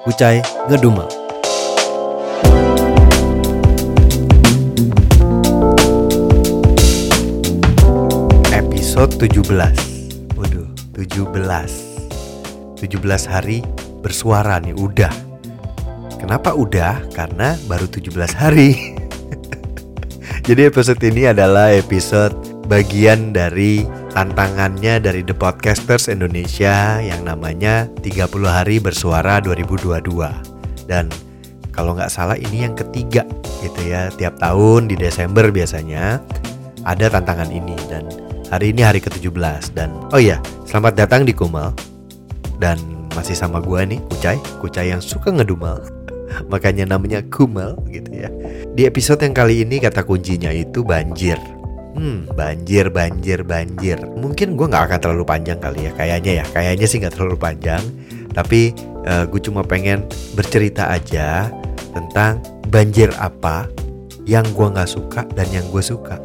Kucai ngedumel. Episode 17. Waduh, 17. 17 hari bersuara nih udah. Kenapa udah? Karena baru 17 hari. Jadi episode ini adalah episode bagian dari tantangannya dari The Podcasters Indonesia yang namanya 30 hari bersuara 2022 dan kalau nggak salah ini yang ketiga gitu ya tiap tahun di Desember biasanya ada tantangan ini. Dan hari ini hari ke-17 dan oh iya selamat datang di Kumal. Dan masih sama gua nih Kucai. Kucai yang suka ngedumel. Makanya namanya Kumal gitu ya. Di episode yang kali ini kata kuncinya itu banjir Hmm, banjir, banjir, banjir. Mungkin gue nggak akan terlalu panjang kali ya, kayaknya ya, kayaknya sih nggak terlalu panjang. Tapi uh, gue cuma pengen bercerita aja tentang banjir apa yang gue nggak suka dan yang gue suka.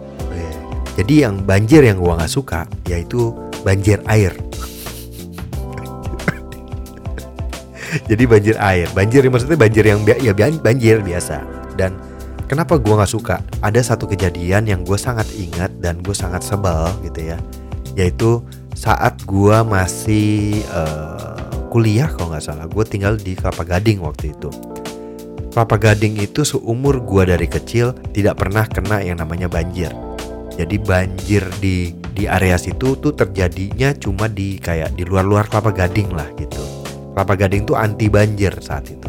Jadi yang banjir yang gue nggak suka yaitu banjir air. Jadi banjir air, banjir maksudnya banjir yang ya banjir biasa dan Kenapa gue gak suka? Ada satu kejadian yang gue sangat ingat dan gue sangat sebel gitu ya. Yaitu saat gue masih uh, kuliah kalau nggak salah. Gue tinggal di Kelapa Gading waktu itu. Kelapa Gading itu seumur gue dari kecil tidak pernah kena yang namanya banjir. Jadi banjir di di area situ tuh terjadinya cuma di kayak di luar-luar Kelapa Gading lah gitu. Kelapa Gading tuh anti banjir saat itu.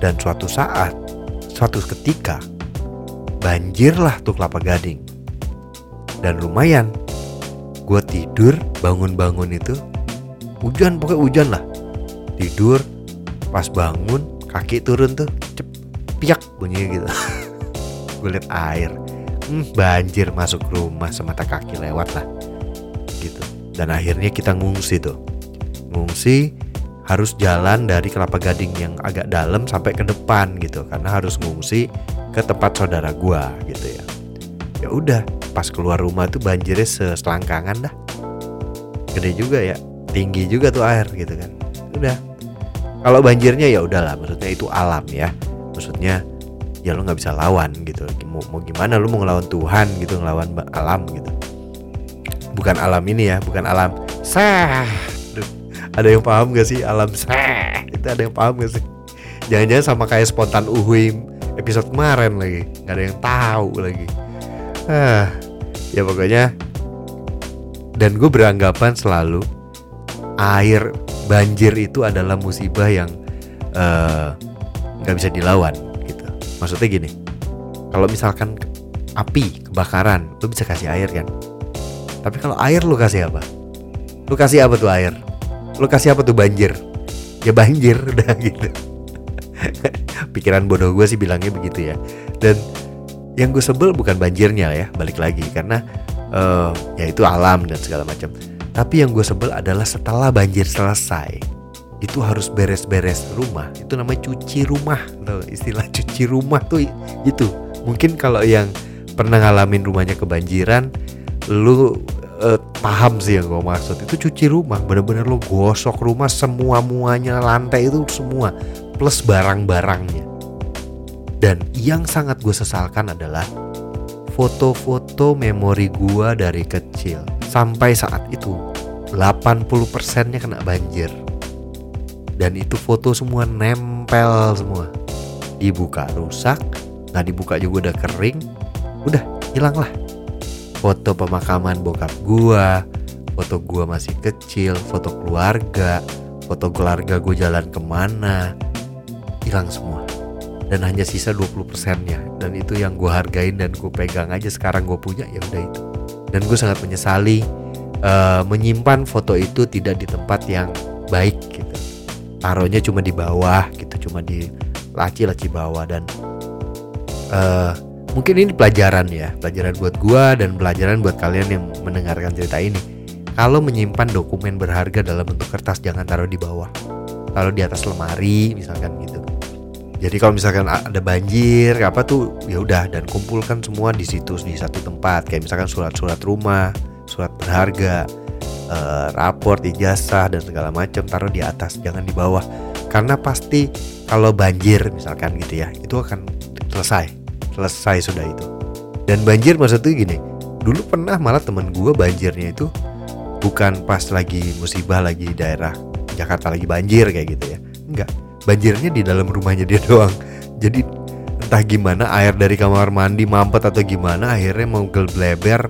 Dan suatu saat Suatu ketika banjirlah tuh kelapa gading. Dan lumayan gue tidur bangun-bangun itu hujan pokoknya hujan lah. Tidur pas bangun kaki turun tuh cep piak bunyinya gitu. Gue liat air hmm, banjir masuk rumah semata kaki lewat lah gitu. Dan akhirnya kita ngungsi tuh. Ngungsi harus jalan dari Kelapa Gading yang agak dalam sampai ke depan gitu karena harus ngungsi ke tempat saudara gua gitu ya. Ya udah, pas keluar rumah tuh banjirnya seselangkangan dah. Gede juga ya, tinggi juga tuh air gitu kan. Udah. Kalau banjirnya ya udahlah, maksudnya itu alam ya. Maksudnya ya lo nggak bisa lawan gitu. Mau, mau gimana lo mau ngelawan Tuhan gitu, ngelawan alam gitu. Bukan alam ini ya, bukan alam sah ada yang paham gak sih alam itu ada yang paham gak sih? Jangan-jangan sama kayak spontan uhuim episode kemarin lagi. Nggak ada yang tahu lagi. Ah ya pokoknya dan gue beranggapan selalu air banjir itu adalah musibah yang eh, nggak uh, bisa dilawan gitu. Maksudnya gini kalau misalkan api kebakaran lu bisa kasih air kan? Tapi kalau air lu kasih apa? Lu kasih apa tuh air lu kasih apa tuh banjir? Ya banjir udah gitu. Pikiran bodoh gue sih bilangnya begitu ya. Dan yang gue sebel bukan banjirnya ya balik lagi. Karena uh, ya itu alam dan segala macam. Tapi yang gue sebel adalah setelah banjir selesai itu harus beres-beres rumah. Itu namanya cuci rumah tuh istilah cuci rumah tuh itu mungkin kalau yang pernah ngalamin rumahnya kebanjiran lu uh, paham sih yang gue maksud. Itu cuci rumah bener-bener lo gosok rumah semua muanya lantai itu semua plus barang-barangnya. Dan yang sangat gue sesalkan adalah foto-foto memori gue dari kecil. Sampai saat itu 80% nya kena banjir. Dan itu foto semua nempel semua. Dibuka rusak nggak dibuka juga udah kering udah hilang lah foto pemakaman bokap gua foto gua masih kecil foto keluarga foto keluarga gue jalan ke mana hilang semua. Dan hanya sisa 20 persennya. Dan itu yang gue hargain dan gue pegang aja sekarang gue punya ya udah itu. Dan gue sangat menyesali uh, menyimpan foto itu tidak di tempat yang baik gitu. Taruhnya cuma di bawah gitu. Cuma di laci-laci bawah dan uh, mungkin ini pelajaran ya pelajaran buat gue dan pelajaran buat kalian yang mendengarkan cerita ini kalau menyimpan dokumen berharga dalam bentuk kertas jangan taruh di bawah. Taruh di atas lemari misalkan gitu. Jadi kalau misalkan ada banjir apa tuh ya udah dan kumpulkan semua di situ di satu tempat kayak misalkan surat-surat rumah, surat berharga, eh, raport, ijazah dan segala macam taruh di atas jangan di bawah. Karena pasti kalau banjir misalkan gitu ya, itu akan selesai. Selesai sudah itu. Dan banjir maksudnya gini, dulu pernah malah temen gue banjirnya itu bukan pas lagi musibah lagi daerah Jakarta lagi banjir kayak gitu ya. Enggak banjirnya di dalam rumahnya dia doang. Jadi entah gimana air dari kamar mandi mampet atau gimana akhirnya mau gelbleber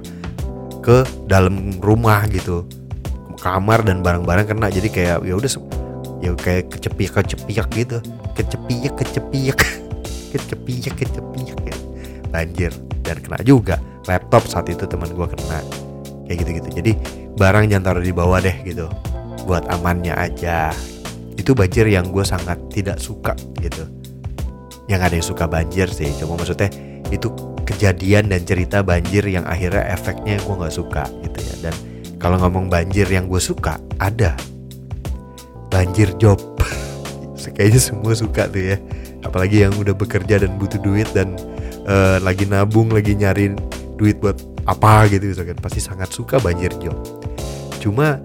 ke dalam rumah gitu. Kamar dan barang-barang kena jadi kayak ya udah ya kayak kecepiak kecepiak gitu. Kecepiak kecepiak kecepiak kecepiak ya. Banjir. Dan kena juga laptop saat itu teman gue kena. Kayak gitu-gitu. Jadi barang jangan taruh di bawah deh gitu. Buat amannya aja. Itu banjir yang gue sangat tidak suka gitu. Yang ada yang suka banjir sih. Cuma maksudnya itu kejadian dan cerita banjir yang akhirnya efeknya gue nggak suka gitu ya. Dan kalau ngomong banjir yang gue suka ada. Banjir job. Kayaknya semua suka tuh ya apalagi yang udah bekerja dan butuh duit dan uh, lagi nabung lagi nyari duit buat apa gitu misalkan pasti sangat suka banjir job. Cuma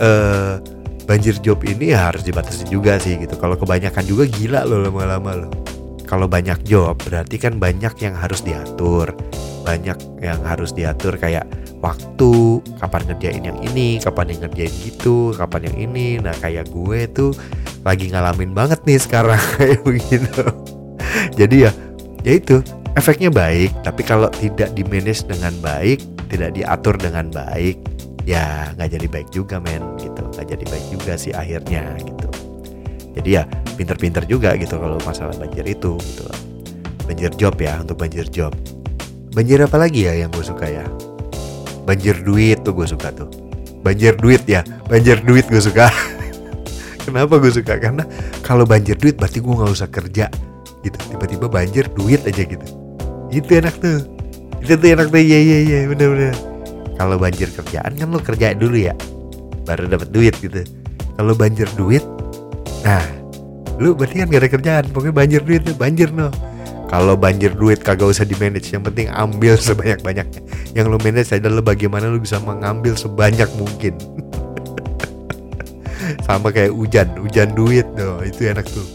uh, banjir job ini ya harus dibatasi juga sih gitu. Kalau kebanyakan juga gila loh lama-lama loh. Kalau banyak job berarti kan banyak yang harus diatur. Banyak yang harus diatur kayak waktu kapan ngerjain yang ini kapan yang ngerjain gitu kapan yang ini. Nah kayak gue tuh lagi ngalamin banget nih sekarang kayak begitu. Jadi ya ya itu efeknya baik tapi kalau tidak di manage dengan baik tidak diatur dengan baik ya nggak jadi baik juga men gitu. Nggak jadi baik juga sih akhirnya gitu. Jadi ya pinter-pinter juga gitu kalau masalah banjir itu gitu. Banjir job ya untuk banjir job. Banjir apa lagi ya yang gue suka ya? Banjir duit tuh gue suka tuh. Banjir duit ya banjir duit gue suka kenapa gue suka? Karena kalau banjir duit berarti gue nggak usah kerja gitu. Tiba-tiba banjir duit aja gitu. Itu enak tuh. Itu tuh enak tuh. Iya iya iya. Bener bener. Kalau banjir kerjaan kan lo kerjain dulu ya baru dapat duit gitu. Kalau banjir duit nah lu berarti kan gak ada kerjaan. Pokoknya banjir duit tuh banjir no. Kalau banjir duit kagak usah di manage yang penting ambil sebanyak banyaknya yang lo manage adalah bagaimana lo bisa mengambil sebanyak mungkin sama kayak hujan hujan duit tuh itu enak tuh.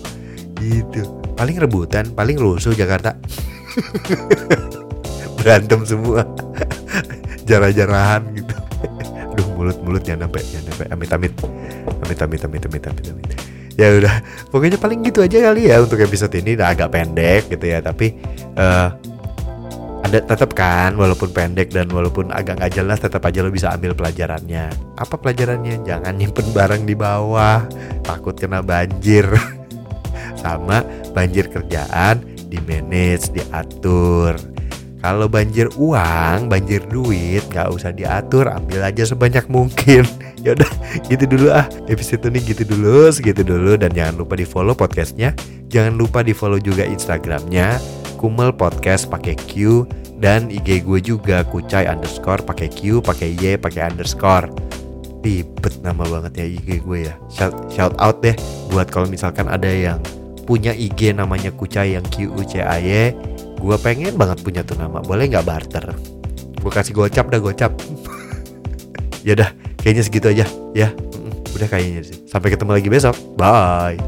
Gitu. Paling rebutan paling rusuh Jakarta. Berantem semua. Jarah-jarahan gitu. Aduh mulut-mulut jangan sampai jangan sampai. Amit amit. Amit amit amit amit amit amit. Ya udah pokoknya paling gitu aja kali ya untuk episode ini. Udah agak pendek gitu ya tapi uh, ada tetap kan walaupun pendek dan walaupun agak nggak jelas tetap aja lo bisa ambil pelajarannya apa pelajarannya jangan nyimpen barang di bawah takut kena banjir sama banjir kerjaan di manage, diatur. Kalau banjir uang, banjir duit, nggak usah diatur, ambil aja sebanyak mungkin. ya udah, gitu dulu ah. Episode ini gitu dulu, segitu dulu, dan jangan lupa di follow podcastnya. Jangan lupa di follow juga Instagramnya, Kumel Podcast pakai Q dan IG gue juga Kucai underscore pakai Q, pakai Y, pakai underscore. Ribet nama banget ya IG gue ya. Shout, shout out deh buat kalau misalkan ada yang punya IG namanya Kucai yang Q U C A Y gue pengen banget punya tuh nama. Boleh nggak barter? Gue kasih gocap dah gocap. Ya dah kayaknya segitu aja ya. Udah kayaknya sih. Sampai ketemu lagi besok. Bye